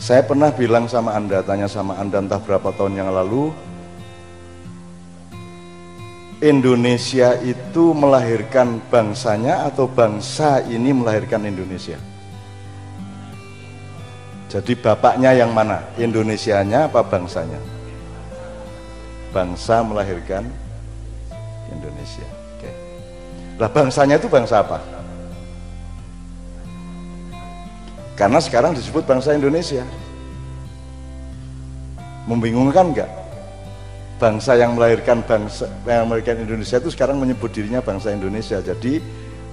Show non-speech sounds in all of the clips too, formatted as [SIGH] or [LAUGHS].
Saya pernah bilang sama Anda, tanya sama Anda entah berapa tahun yang lalu, Indonesia itu melahirkan bangsanya atau bangsa ini melahirkan Indonesia? Jadi bapaknya yang mana? Indonesianya apa bangsanya? Bangsa melahirkan Indonesia. Oke. Lah bangsanya itu bangsa apa? Karena sekarang disebut bangsa Indonesia. Membingungkan enggak? Bangsa yang melahirkan bangsa yang melahirkan Indonesia itu sekarang menyebut dirinya bangsa Indonesia. Jadi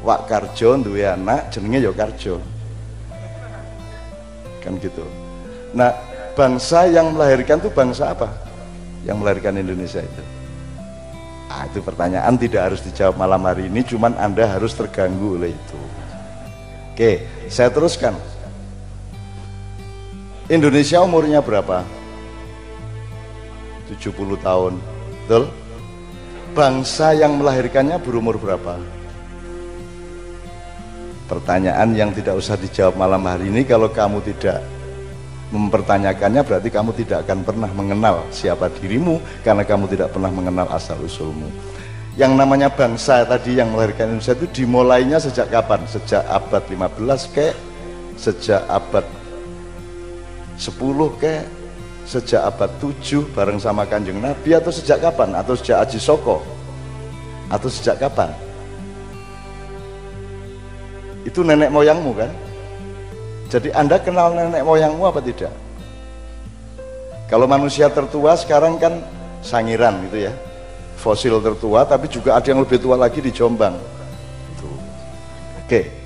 Wak Karjo duwe anak jenenge ya Karjo. Kan gitu. Nah, bangsa yang melahirkan itu bangsa apa? Yang melahirkan Indonesia itu. Ah, itu pertanyaan tidak harus dijawab malam hari ini, cuman Anda harus terganggu oleh itu. Oke, saya teruskan. Indonesia umurnya berapa? 70 tahun. Betul? Bangsa yang melahirkannya berumur berapa? Pertanyaan yang tidak usah dijawab malam hari ini kalau kamu tidak mempertanyakannya berarti kamu tidak akan pernah mengenal siapa dirimu karena kamu tidak pernah mengenal asal usulmu. Yang namanya bangsa tadi yang melahirkan Indonesia itu dimulainya sejak kapan? Sejak abad 15 ke sejak abad 10 ke? Sejak abad 7 bareng sama kanjeng Nabi atau sejak kapan? Atau sejak Aji Soko? Atau sejak kapan? Itu nenek moyangmu kan? Jadi anda kenal nenek moyangmu apa tidak? Kalau manusia tertua sekarang kan sangiran gitu ya. Fosil tertua tapi juga ada yang lebih tua lagi di Jombang. Itu. Oke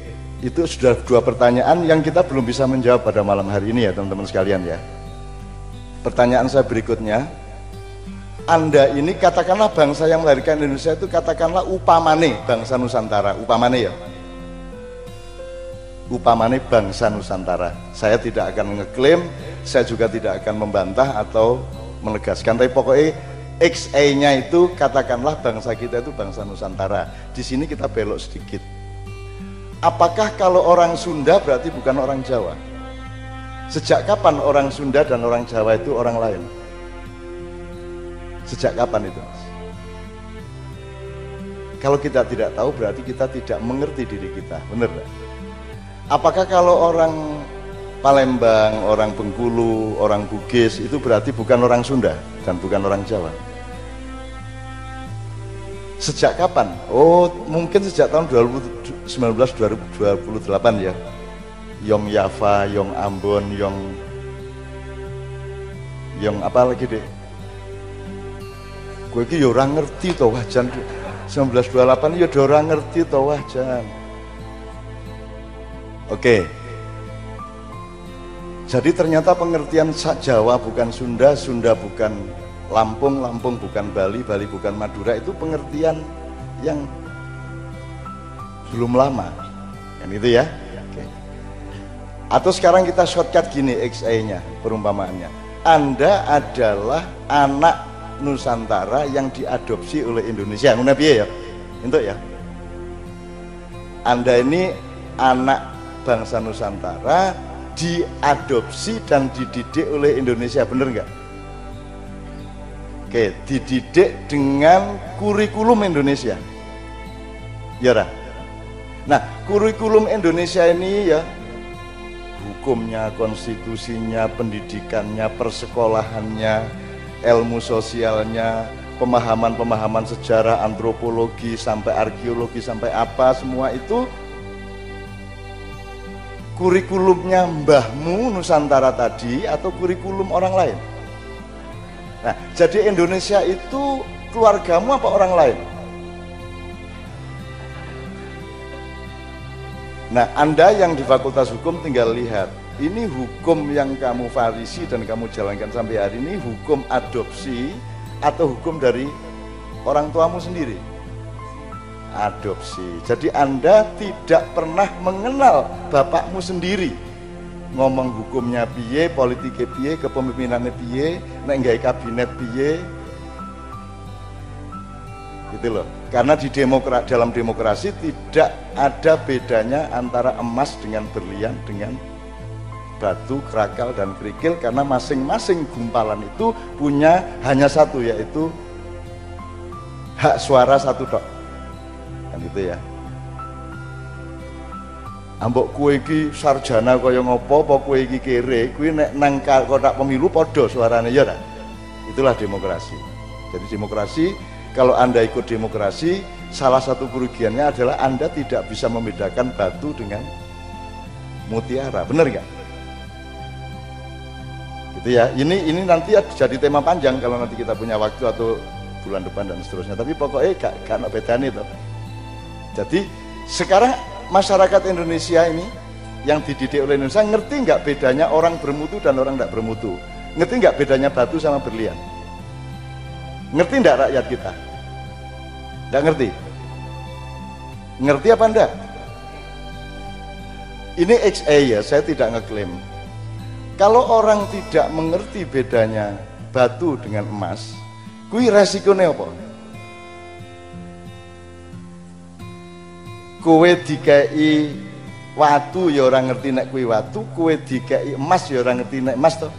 itu sudah dua pertanyaan yang kita belum bisa menjawab pada malam hari ini ya teman-teman sekalian ya. Pertanyaan saya berikutnya, Anda ini katakanlah bangsa yang melahirkan Indonesia itu katakanlah upamane bangsa Nusantara, upamane ya. Upamane bangsa Nusantara. Saya tidak akan ngeklaim, saya juga tidak akan membantah atau menegaskan, tapi pokoknya XA-nya itu katakanlah bangsa kita itu bangsa Nusantara. Di sini kita belok sedikit Apakah kalau orang Sunda berarti bukan orang Jawa? Sejak kapan orang Sunda dan orang Jawa itu orang lain? Sejak kapan itu? Kalau kita tidak tahu berarti kita tidak mengerti diri kita, benar gak? Apakah kalau orang Palembang, orang Bengkulu, orang Bugis itu berarti bukan orang Sunda dan bukan orang Jawa? Sejak kapan? Oh, mungkin sejak tahun 2019 2028 ya. Yong Yava, Yong Ambon, Yong Yong apa lagi deh? Gue ki yo ora ngerti to wajan 1928 yo ora ngerti to wajan. Oke. Jadi ternyata pengertian Jawa bukan Sunda, Sunda bukan Lampung, Lampung bukan Bali, Bali bukan Madura itu pengertian yang belum lama. Kan itu ya. Oke. Atau sekarang kita shortcut gini XA-nya, perumpamaannya. Anda adalah anak Nusantara yang diadopsi oleh Indonesia. Ngono ya? Itu ya. Anda ini anak bangsa Nusantara diadopsi dan dididik oleh Indonesia, bener nggak? Oke, dididik dengan kurikulum Indonesia. Ya, Rah? Nah, kurikulum Indonesia ini ya hukumnya, konstitusinya, pendidikannya, persekolahannya, ilmu sosialnya, pemahaman-pemahaman sejarah, antropologi, sampai arkeologi, sampai apa semua itu kurikulumnya mbahmu Nusantara tadi atau kurikulum orang lain? Nah, jadi Indonesia itu keluargamu apa orang lain? Nah, Anda yang di Fakultas Hukum tinggal lihat, ini hukum yang kamu farisi dan kamu jalankan sampai hari ini hukum adopsi atau hukum dari orang tuamu sendiri? Adopsi. Jadi Anda tidak pernah mengenal bapakmu sendiri ngomong hukumnya piye, politiknya piye, kepemimpinannya piye, nek kabinet piye. Gitu loh. Karena di demokrat dalam demokrasi tidak ada bedanya antara emas dengan berlian dengan batu, kerakal, dan kerikil karena masing-masing gumpalan itu punya hanya satu yaitu hak suara satu dok. Kan gitu ya. Ambok kue iki sarjana kaya ngopo apa kue iki kere, kue nek nang kotak pemilu podo suaranya ya Itulah demokrasi. Jadi demokrasi kalau Anda ikut demokrasi, salah satu kerugiannya adalah Anda tidak bisa membedakan batu dengan mutiara. Benar nggak? Gitu ya. Ini ini nanti jadi tema panjang kalau nanti kita punya waktu atau bulan depan dan seterusnya. Tapi pokoknya gak gak beda nih itu. Jadi sekarang masyarakat Indonesia ini yang dididik oleh Indonesia ngerti nggak bedanya orang bermutu dan orang tidak bermutu? Ngerti nggak bedanya batu sama berlian? Ngerti enggak rakyat kita? Enggak ngerti? Ngerti apa enggak? Ini XA ya, saya tidak ngeklaim. Kalau orang tidak mengerti bedanya batu dengan emas, kui resikonya apa? Kue dikai watu ya orang ngerti nek kui watu, kue dikai emas ya orang ngerti nek emas toh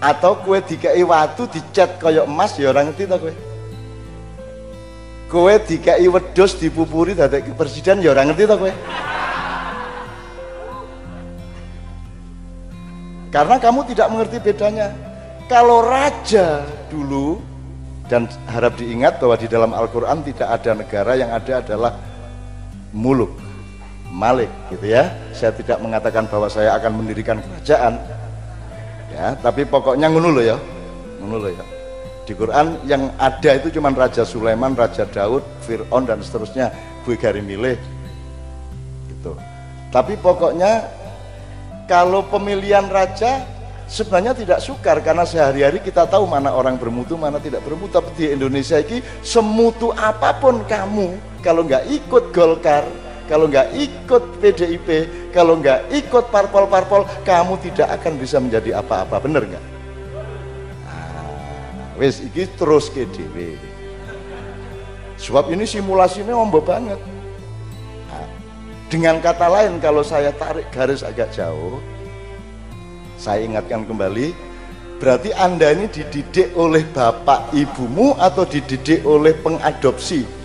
atau kue dikai watu dicat koyok emas ya orang ngerti tak kue kue dikai wedus dipupuri dari presiden ya orang ngerti tak kue karena kamu tidak mengerti bedanya. Kalau raja dulu dan harap diingat bahwa di dalam Al-Quran tidak ada negara yang ada adalah muluk malik gitu ya. Saya tidak mengatakan bahwa saya akan mendirikan kerajaan. Ya tapi pokoknya ngono ya ngono ya. Di Quran yang ada itu cuma Raja Sulaiman, Raja Daud, Fir'aun dan seterusnya. Gue gari milih gitu. Tapi pokoknya kalau pemilihan raja sebenarnya tidak sukar karena sehari-hari kita tahu mana orang bermutu mana tidak bermutu tapi di Indonesia ini semutu apa pun kamu kalau nggak ikut Golkar kalau nggak ikut PDIP, kalau nggak ikut parpol-parpol, kamu tidak akan bisa menjadi apa-apa, bener nggak? Nah, wes iki terus ke DW. Sebab ini simulasinya ombo banget. Nah, dengan kata lain kalau saya tarik garis agak jauh, saya ingatkan kembali, berarti Anda ini dididik oleh bapak ibumu atau dididik oleh pengadopsi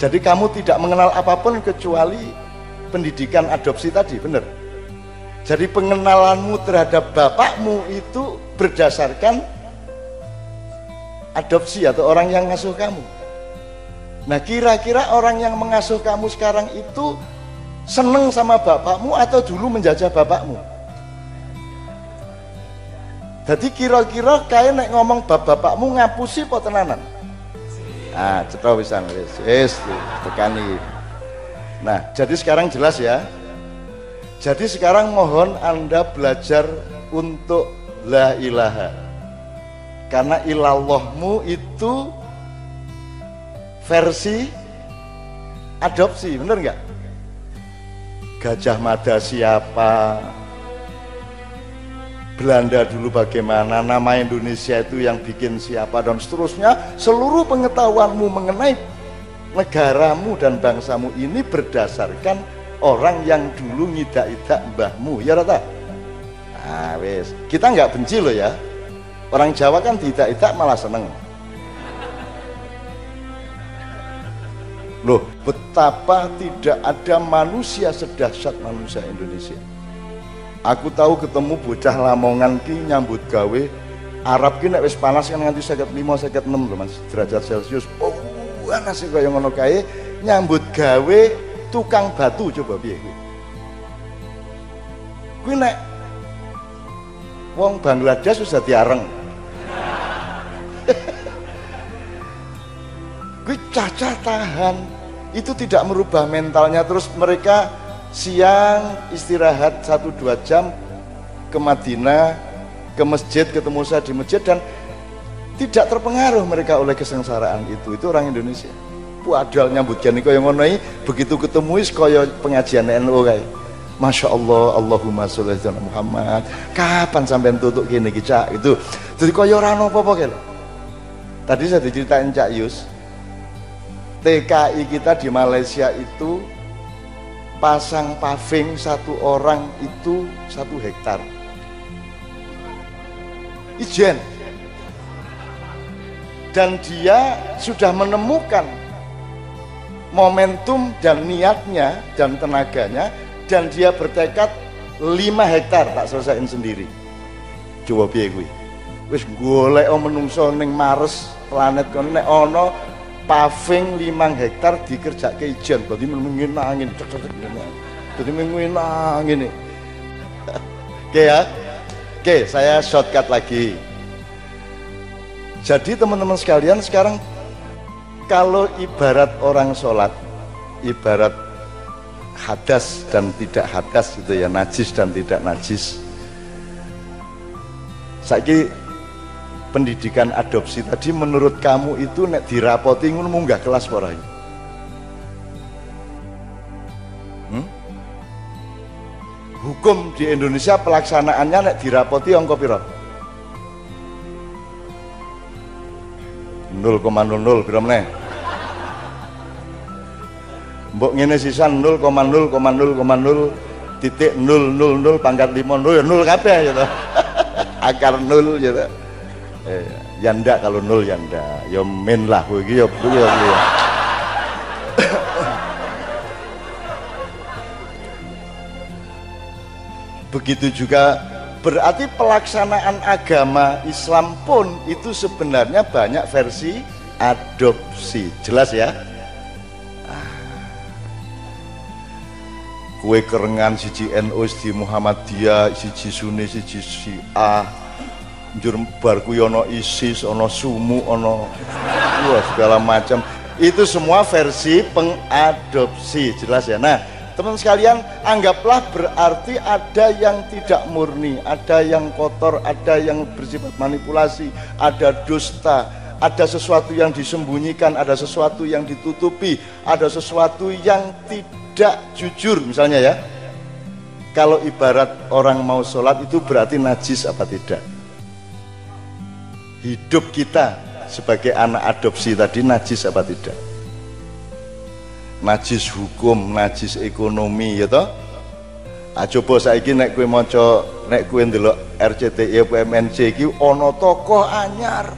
jadi kamu tidak mengenal apa pun kecuali pendidikan adopsi tadi, benar? Jadi pengenalanmu terhadap bapakmu itu berdasarkan adopsi atau orang yang ngasuh kamu. Nah kira-kira orang yang mengasuh kamu sekarang itu seneng sama bapakmu atau dulu menjajah bapakmu? Jadi kira-kira kayak nek ngomong bap bapakmu ngapusi po tenanan? ah cetha pisan wis. Wis tekani nah jadi sekarang jelas ya. Jadi sekarang mohon anda belajar untuk la ilaha. Karena ilallahmu itu versi adopsi bener nggak Gajah Mada siapa Belanda dulu bagaimana, nama Indonesia itu yang bikin siapa dan seterusnya. Seluruh pengetahuanmu mengenai negaramu dan bangsamu ini berdasarkan orang yang dulu ngidak-idak mbahmu. Ya rata? Nah, wes. Kita nggak benci loh ya. Orang Jawa kan tidak-idak malah seneng. Loh, betapa tidak ada manusia sedahsyat manusia Indonesia. Aku tahu ketemu bocah lamongan ki nyambut gawe. Arab ki nek wis panas kan nganti 55 56 lho Mas. Derajat Celcius. Oh panas kaya ngono kae. Nyambut gawe tukang batu coba piye kuwi? Kuwi nek wong Bangladesh sudah diareng [LAUGHS] kuwi caca tahan itu tidak merubah mentalnya. Terus mereka siang istirahat satu dua jam ke Madinah ke masjid ketemu saya di masjid dan tidak terpengaruh mereka oleh kesengsaraan itu. Itu orang Indonesia. Padahal nyambut jani kaya ngono begitu ketemu is kaya pengajian NU kayak Masya Allah Allahumma sholli ala Muhammad. Kapan sampai tutup gini cak? Itu. Jadi kaya orang apa-apa tadi saya diceritain Cak Yus TKI kita di Malaysia itu pasang paving satu orang itu satu hektar. Ijen. Dan dia sudah menemukan momentum dan niatnya dan tenaganya dan dia bertekad 5 hektar tak selesaiin sendiri. Coba piye kuwi? Wis golek menungso ning Mars planet kono nek ana paving 5 hektar dikerjake ijen. Berarti menungin angin jadi menungin angin [LAUGHS] oke ya. Oke saya shortcut lagi. Jadi teman-teman sekalian sekarang kalau ibarat orang sholat ibarat hadas dan tidak hadas gitu ya najis dan tidak najis saya pendidikan adopsi tadi menurut kamu itu nek dirapoti ngono munggah kelas ora hmm? hukum di Indonesia pelaksanaannya nek dirapoti angka piro 0,00 piro meneh? Mbok ngene sisan 0,0,0,0 titik 000 pangkat 5 0 ya 0 kabeh gitu [LAUGHS] akar 0 gitu eh, ya ndak kalau nol ya ndak ya min lah begitu ya begitu ya. Begitu juga berarti pelaksanaan agama Islam pun itu sebenarnya banyak versi adopsi. Jelas ya? Kue kerengan siji NU di Muhammadiyah siji Sunni siji Syiah njur bar kuwi ana ISIS, ana sumu, ana wah segala macam. Itu semua versi pengadopsi, jelas ya. Nah, teman sekalian, anggaplah berarti ada yang tidak murni, ada yang kotor, ada yang bersifat manipulasi, ada dusta, ada sesuatu yang disembunyikan, ada sesuatu yang ditutupi, ada sesuatu yang tidak jujur misalnya ya. Kalau ibarat orang mau sholat itu berarti najis apa tidak? Hidup kita sebagai anak adopsi tadi najis apa tidak? Najis hukum najis ekonomi ya toh? Ah, coba saiki nek kowe maca nek kowe ndelok RCTI apa MNC iki ana tokoh anyar.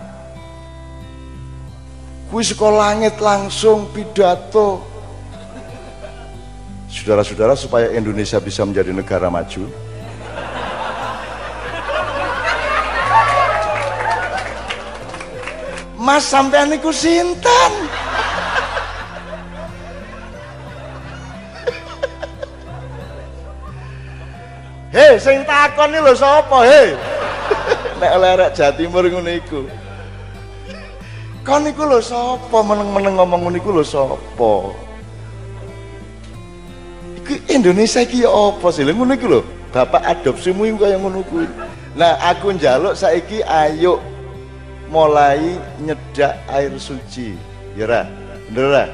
Kuwi sekolah langit langsung pidato. Saudara-saudara supaya Indonesia bisa menjadi negara maju Mas sampean niku sinten? Hei, sing takon iki lho sapa, he? Nek oleh arek Jawa Timur ngono iku. Kon niku lho sapa meneng-meneng ngomong ngono iku lho sapa? Iku Indonesia iki ya apa sih? Lha ngono iku lho. Bapak adopsimu iku kaya ngono kuwi. Nah, aku njaluk saiki ayo mulai nyedak air suci. Ya bener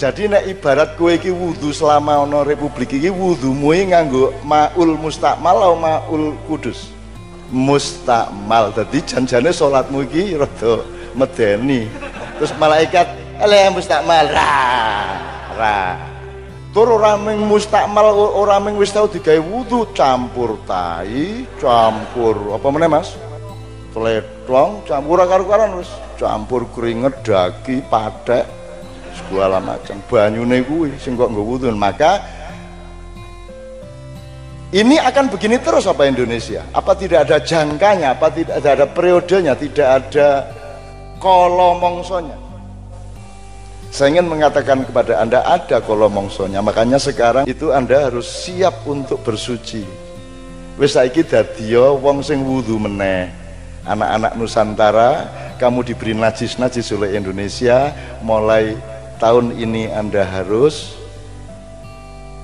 jadi nek ibarat kowe iki wudu selama ana republik iki wudumu nganggo maul mustakmal atau maul kudus? Mustakmal. Dadi janjane salatmu iki rada medeni. Terus malaikat ele mustakmal. Ra ra. Tur ora ming mustakmal ora ming wis tau digawe wudu campur tai campur apa meneh Mas tletong campur karo-karan wis. Campur keringet daki patek segala macam. Banyune kuwi sing kok nggo wudu. Maka ini akan begini terus apa Indonesia? Apa tidak ada jangkanya? Apa tidak ada periodenya? Tidak ada kolomongsonya saya ingin mengatakan kepada anda ada kolomongsonya makanya sekarang itu anda harus siap untuk bersuci. Wis saiki dadiya wong sing wudu meneh anak-anak Nusantara kamu diberi najis-najis oleh Indonesia mulai tahun ini anda harus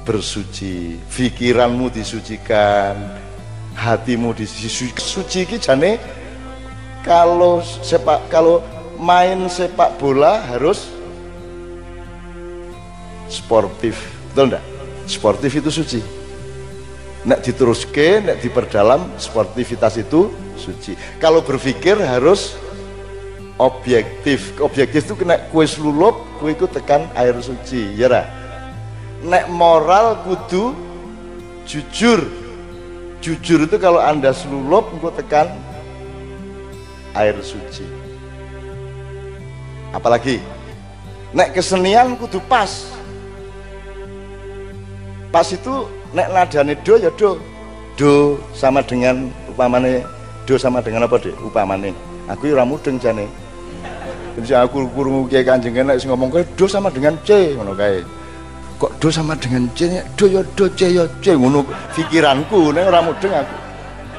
bersuci. Pikiranmu disucikan hatimu disuci iki jane kalau sepak kalau main sepak bola harus sportif. Betul enggak sportif itu suci nek diteruske nek diperdalam sportivitas itu suci. Kalau berpikir harus objektif. Objektif itu kena kue selulup kue itu tekan air suci ya lah nek moral kudu jujur. Jujur itu kalau anda selulup engkau tekan air suci. Apalagi nek kesenian kudu pas. Pas itu nek nadane do ya do. Do sama dengan upamane do sama dengan apa deh upamane. Aku ora mudeng jane. Jadi aku kurungu kiai kanjeng nek ngomong kae do sama dengan c ngono kae. Kok do sama dengan C do ya do C ya C ngono pikiranku. Nek ora mudeng aku.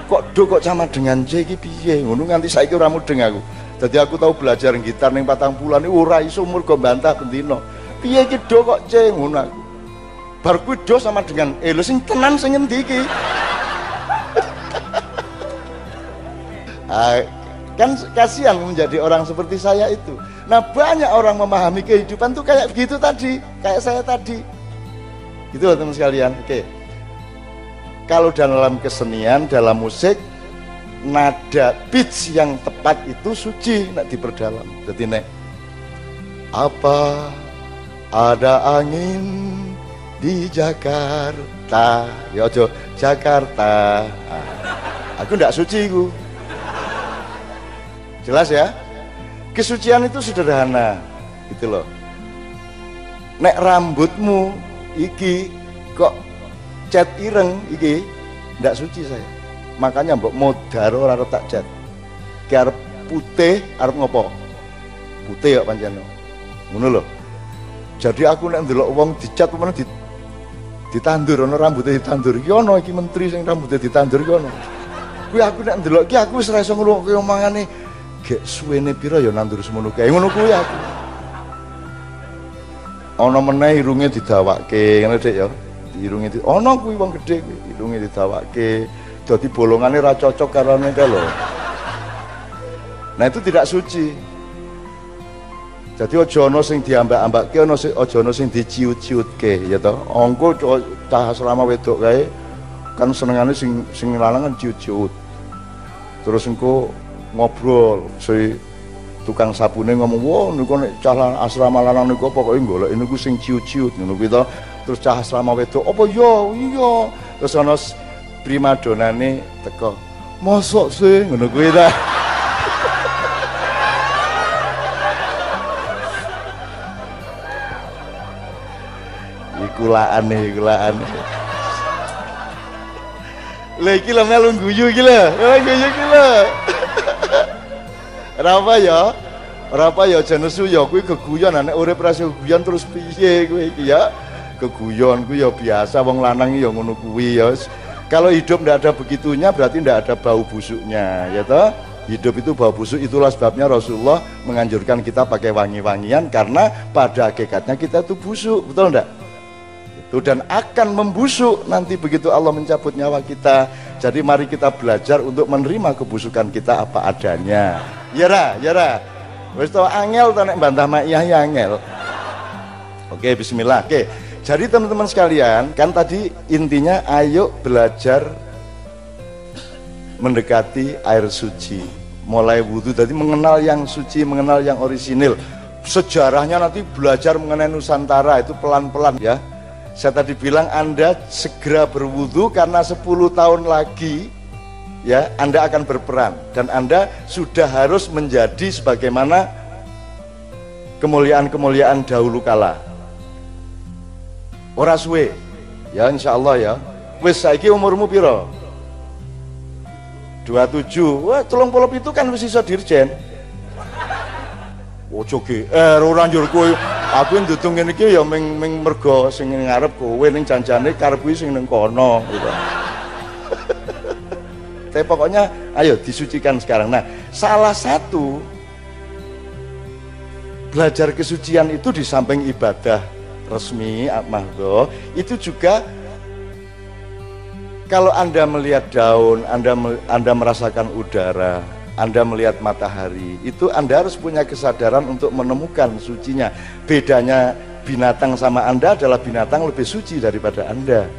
Kok do kok sama dengan C iki piye? Ngono nganti saiki ora mudeng aku. Jadi aku tahu belajar gitar ning patang bulan ora iso umur go bantah bendino piye iki do kok C? Ngono aku bar kuwi do sama dengan eh lho sing tenan sing ngendi iki kan kasihan menjadi orang seperti saya itu Nah banyak orang memahami kehidupan tuh kayak begitu tadi, kayak saya tadi. Gitu loh teman sekalian. Oke. Kalau dalam kesenian, dalam musik, nada pitch yang tepat itu suci nak diperdalam. Jadi nek apa ada angin di Jakarta, ya ojo Jakarta. Aku ndak suci ku. Jelas ya? Kesucian itu sederhana, gitu loh. Nek rambutmu iki kok cat ireng iki ndak suci saya. Makanya mbok modar ora tak cat. Ki putih arep ngopo? Putih ya pancen. Ngono lho. Jadi aku nek ndelok wong dicat mana di ditandur ana rambutnya ditandur. Iki ana iki menteri sing rambutnya ditandur iki ana. Kuwi aku nek ndelok ki aku wis ora iso ngrungokne omongane. Gek suwene pira ya nandur semono kae? Ngono kuwi aku. Ana meneh irunge didawakke ngene Dik ya. Irunge di ana kuwi wong gedhe irunge didawakke. Dadi bolongane ra cocok karo nek lho nah itu tidak suci jadi aja ana sing diambak-ambakke ana sing aja ana sing diciut-ciutke ya toh. Angko cah asrama wedok kae kan senengane sing sing lanang kan ciut-ciut. Terus engko ngobrol si tukang sabune ngomong wah niku nek cah asrama lanang niku pokoke golek niku sing ciut-ciut ngono kuwi to terus cah asrama wedok apa yo iya. Terus ana primadonane teko mosok sih ngono kuwi ta ikulaan nih ikulaan lha iki lho melu guyu iki lho guyu iki lho Rapa ya? Rapa ya jenesu ya kuwi geguyon ra geguyon terus piye kuwi iki ya? Geguyon kuwi ya biasa wong lanang ya ngono kuwi ya. Kalau hidup tidak ada begitunya berarti tidak ada bau busuknya, ya toh? Hidup itu bau busuk itulah sebabnya Rasulullah menganjurkan kita pakai wangi-wangian karena pada hakikatnya kita itu busuk, betul enggak? Itu dan akan membusuk nanti begitu Allah mencabut nyawa kita. Jadi mari kita belajar untuk menerima kebusukan kita apa adanya. Ya ra, ya ra. Wis to angel to nek bantah mak iya ya angel. Oke, bismillah. Oke. Jadi teman-teman sekalian, kan tadi intinya ayo belajar mendekati air suci. Mulai wudhu tadi mengenal yang suci, mengenal yang orisinil. Sejarahnya nanti belajar mengenai Nusantara itu pelan-pelan ya. Saya tadi bilang Anda segera berwudhu karena 10 tahun lagi ya Anda akan berperan dan Anda sudah harus menjadi sebagaimana kemuliaan-kemuliaan dahulu kala. Ora suwe. Ya insya Allah ya. Wis saiki umurmu piro? 27. Wah, tolong polop itu kan wis iso dirjen. Ojo GR ora njur kowe. Aku ndutung ngene iki ya ming ming mergo sing ngarep kowe ning janjane karep kuwi sing ning kono gitu. [LAUGHS] Tapi pokoknya ayo disucikan sekarang. Nah, salah satu belajar kesucian itu di samping ibadah resmi mahdoh itu juga kalau Anda melihat daun, Anda Anda merasakan udara, Anda melihat matahari, itu Anda harus punya kesadaran untuk menemukan sucinya. Bedanya binatang sama Anda adalah binatang lebih suci daripada Anda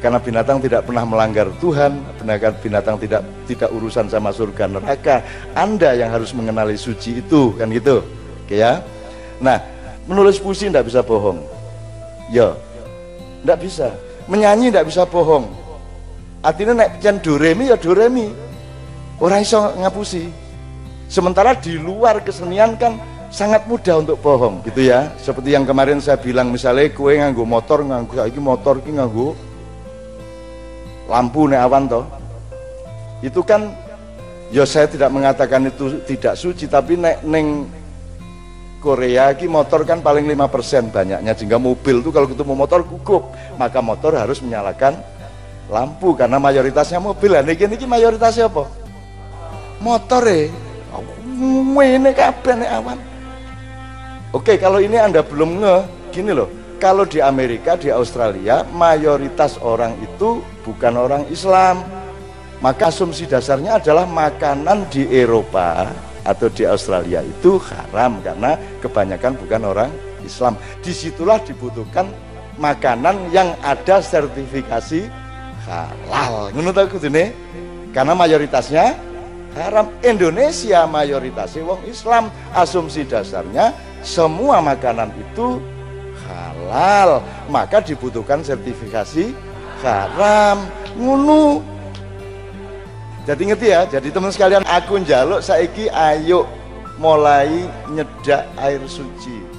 karena binatang tidak pernah melanggar Tuhan, binatang, binatang tidak tidak urusan sama surga neraka. Anda yang harus mengenali suci itu, kan gitu. Oke ya. Nah, menulis puisi tidak bisa bohong. Ya. Tidak bisa. Menyanyi tidak bisa bohong. Artinya naik pian doremi ya doremi. Orang iso ngapusi. Sementara di luar kesenian kan sangat mudah untuk bohong gitu ya. Seperti yang kemarin saya bilang misalnya kue nganggu motor nganggu lagi motor ki nganggu lampu nek awan toh. Itu kan ya saya tidak mengatakan itu tidak suci tapi nek neng Korea ki motor kan paling 5% banyaknya sehingga mobil tuh kalau ketemu motor gugup maka motor harus menyalakan lampu karena mayoritasnya mobil lah niki niki mayoritasnya apa motor eh ini kabeh nek awan. Oke kalau ini anda belum nge gini loh. Kalau di Amerika di Australia mayoritas orang itu bukan orang Islam. Maka asumsi dasarnya adalah makanan di Eropa atau di Australia itu haram karena kebanyakan bukan orang Islam. Di situlah dibutuhkan makanan yang ada sertifikasi halal. Menurut aku ini karena mayoritasnya haram. Indonesia mayoritasnya wong Islam. Asumsi dasarnya semua makanan itu halal, maka dibutuhkan sertifikasi haram. Ngunu jadi ngerti ya jadi teman sekalian aku njaluk saiki ayo mulai nyedak air suci